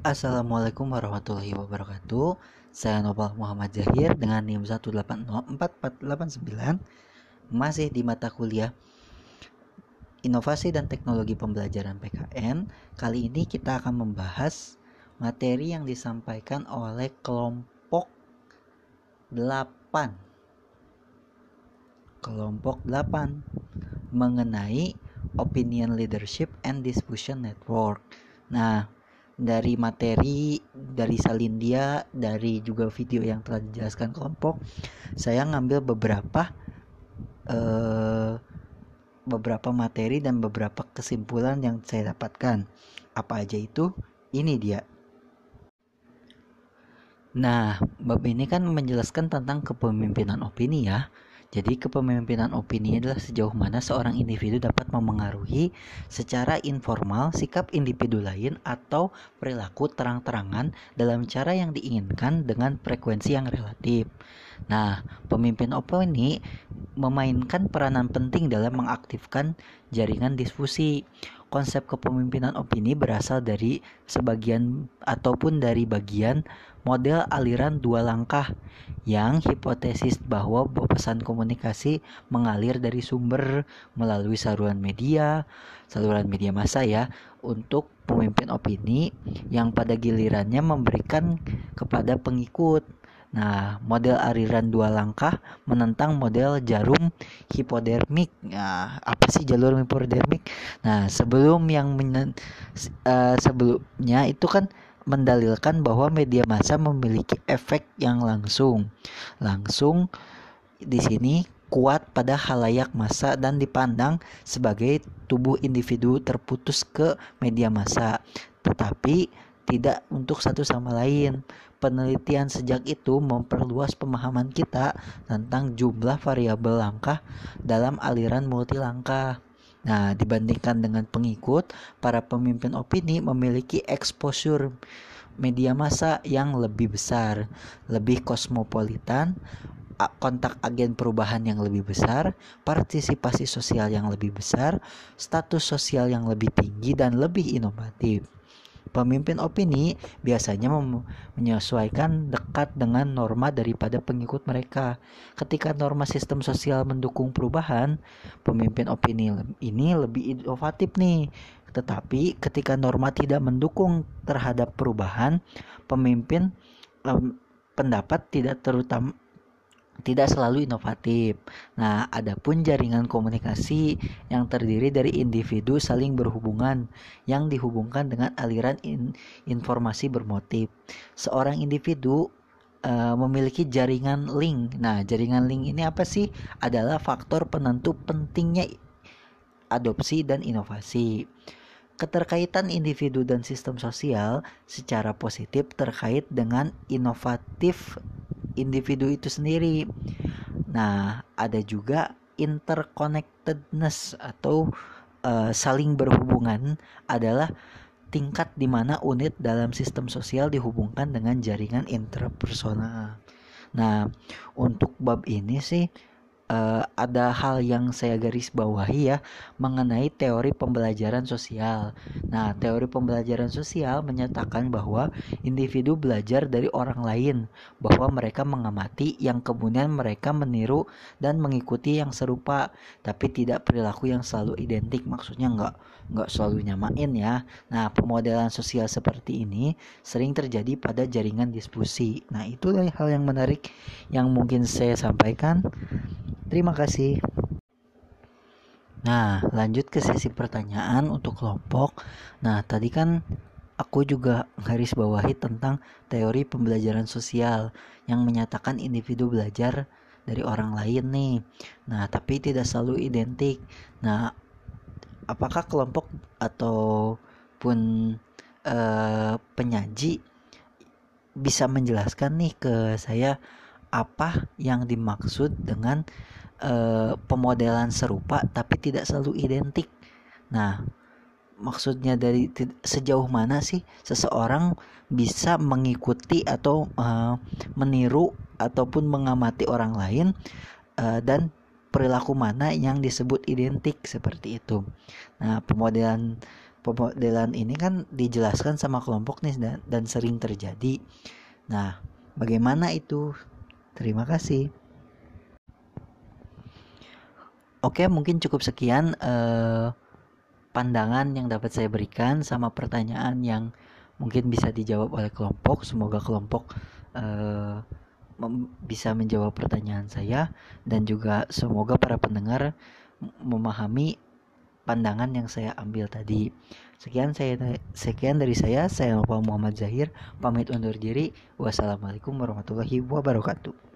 Assalamualaikum warahmatullahi wabarakatuh. Saya Nopal Muhammad Zahir dengan NIM 1804489 masih di mata kuliah Inovasi dan Teknologi Pembelajaran PKN. Kali ini kita akan membahas materi yang disampaikan oleh kelompok 8. Kelompok 8 mengenai Opinion Leadership and Diffusion Network. Nah, dari materi dari Salindia dari juga video yang telah dijelaskan kelompok saya ngambil beberapa uh, beberapa materi dan beberapa kesimpulan yang saya dapatkan. Apa aja itu? Ini dia. Nah bab ini kan menjelaskan tentang kepemimpinan opini ya jadi kepemimpinan opini adalah sejauh mana seorang individu dapat memengaruhi secara informal sikap individu lain atau perilaku terang-terangan dalam cara yang diinginkan dengan frekuensi yang relatif. Nah, pemimpin opini memainkan peranan penting dalam mengaktifkan jaringan diskusi. Konsep kepemimpinan opini berasal dari sebagian ataupun dari bagian model aliran dua langkah yang hipotesis bahwa pesan komunikasi mengalir dari sumber melalui saluran media, saluran media massa ya, untuk pemimpin opini yang pada gilirannya memberikan kepada pengikut. Nah, model aliran dua langkah menentang model jarum hipodermik. Nah, apa sih jalur hipodermik? Nah, sebelum yang uh, sebelumnya itu kan mendalilkan bahwa media massa memiliki efek yang langsung. Langsung di sini kuat pada halayak massa dan dipandang sebagai tubuh individu terputus ke media massa, tetapi tidak untuk satu sama lain. Penelitian sejak itu memperluas pemahaman kita tentang jumlah variabel langkah dalam aliran multi langkah. Nah, dibandingkan dengan pengikut, para pemimpin opini memiliki exposure media massa yang lebih besar, lebih kosmopolitan, kontak agen perubahan yang lebih besar, partisipasi sosial yang lebih besar, status sosial yang lebih tinggi dan lebih inovatif. Pemimpin opini biasanya menyesuaikan dekat dengan norma daripada pengikut mereka. Ketika norma sistem sosial mendukung perubahan, pemimpin opini ini lebih inovatif nih. Tetapi ketika norma tidak mendukung terhadap perubahan, pemimpin pendapat tidak terutama tidak selalu inovatif. Nah, adapun jaringan komunikasi yang terdiri dari individu saling berhubungan yang dihubungkan dengan aliran in informasi bermotif. Seorang individu uh, memiliki jaringan link. Nah, jaringan link ini apa sih? Adalah faktor penentu pentingnya adopsi dan inovasi. Keterkaitan individu dan sistem sosial secara positif terkait dengan inovatif individu itu sendiri. Nah, ada juga interconnectedness atau uh, saling berhubungan adalah tingkat di mana unit dalam sistem sosial dihubungkan dengan jaringan interpersonal. Nah, untuk bab ini sih uh, ada hal yang saya garis bawahi ya mengenai teori pembelajaran sosial. Nah, teori pembelajaran sosial menyatakan bahwa individu belajar dari orang lain, bahwa mereka mengamati yang kemudian mereka meniru dan mengikuti yang serupa, tapi tidak perilaku yang selalu identik. Maksudnya nggak nggak selalu nyamain ya. Nah, pemodelan sosial seperti ini sering terjadi pada jaringan diskusi. Nah, itu hal yang menarik yang mungkin saya sampaikan. Terima kasih. Nah, lanjut ke sesi pertanyaan untuk kelompok. Nah, tadi kan aku juga garis bawahi tentang teori pembelajaran sosial yang menyatakan individu belajar dari orang lain nih. Nah, tapi tidak selalu identik. Nah, apakah kelompok ataupun uh, penyaji bisa menjelaskan nih ke saya apa yang dimaksud dengan uh, pemodelan serupa tapi tidak selalu identik. Nah, maksudnya dari sejauh mana sih seseorang bisa mengikuti atau uh, meniru ataupun mengamati orang lain uh, dan perilaku mana yang disebut identik seperti itu. Nah, pemodelan pemodelan ini kan dijelaskan sama kelompok nih dan, dan sering terjadi. Nah, bagaimana itu? Terima kasih. Oke, mungkin cukup sekian eh, pandangan yang dapat saya berikan sama pertanyaan yang mungkin bisa dijawab oleh kelompok. Semoga kelompok eh, bisa menjawab pertanyaan saya dan juga semoga para pendengar memahami pandangan yang saya ambil tadi. Sekian saya sekian dari saya. Saya Muhammad Zahir pamit undur diri. Wassalamualaikum warahmatullahi wabarakatuh.